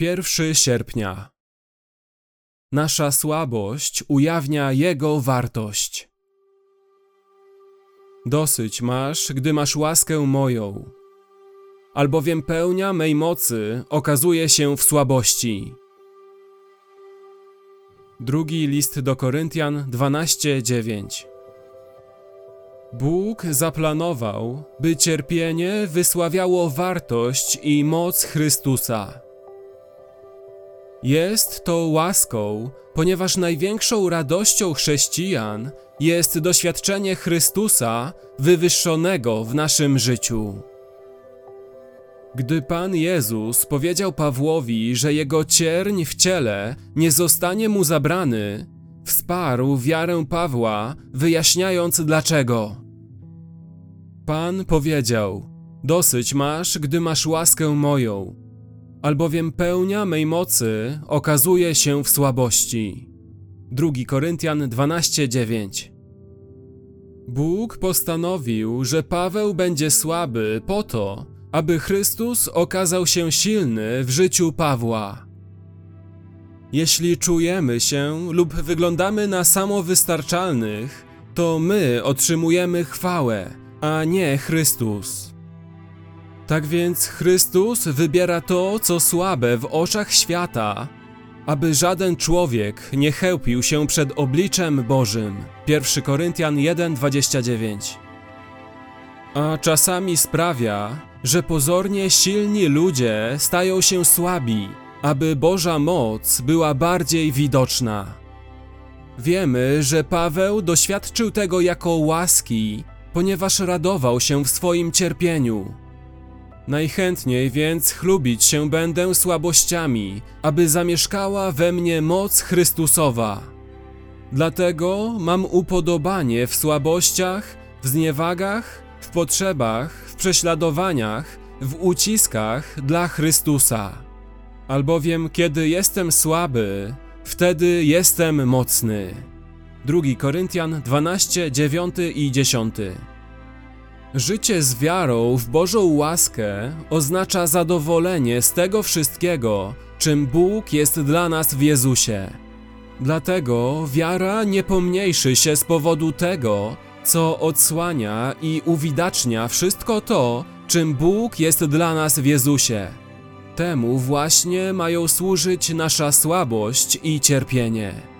1 sierpnia. Nasza słabość ujawnia Jego wartość. Dosyć masz, gdy masz łaskę moją, albowiem pełnia mej mocy okazuje się w słabości. Drugi list do Koryntian 12:9. Bóg zaplanował, by cierpienie wysławiało wartość i moc Chrystusa. Jest to łaską, ponieważ największą radością chrześcijan jest doświadczenie Chrystusa wywyższonego w naszym życiu. Gdy Pan Jezus powiedział Pawłowi, że jego cierń w ciele nie zostanie mu zabrany, wsparł wiarę Pawła, wyjaśniając dlaczego. Pan powiedział: Dosyć masz, gdy masz łaskę moją, albowiem pełnia mej mocy okazuje się w słabości. 2 Koryntian 12:9 Bóg postanowił, że Paweł będzie słaby po to, aby Chrystus okazał się silny w życiu Pawła. Jeśli czujemy się lub wyglądamy na samowystarczalnych, to my otrzymujemy chwałę, a nie Chrystus. Tak więc Chrystus wybiera to, co słabe w oczach świata, aby żaden człowiek nie chełpił się przed obliczem Bożym. 1 Koryntian 1:29. A czasami sprawia, że pozornie silni ludzie stają się słabi, aby Boża moc była bardziej widoczna. Wiemy, że Paweł doświadczył tego jako łaski, ponieważ radował się w swoim cierpieniu. Najchętniej więc chlubić się będę słabościami, aby zamieszkała we mnie moc Chrystusowa. Dlatego mam upodobanie w słabościach, w zniewagach, w potrzebach, w prześladowaniach, w uciskach dla Chrystusa. Albowiem kiedy jestem słaby, wtedy jestem mocny. 2 Koryntian 12, 9 i 10. Życie z wiarą w Bożą łaskę oznacza zadowolenie z tego wszystkiego, czym Bóg jest dla nas w Jezusie. Dlatego wiara nie pomniejszy się z powodu tego, co odsłania i uwidacznia wszystko to, czym Bóg jest dla nas w Jezusie. Temu właśnie mają służyć nasza słabość i cierpienie.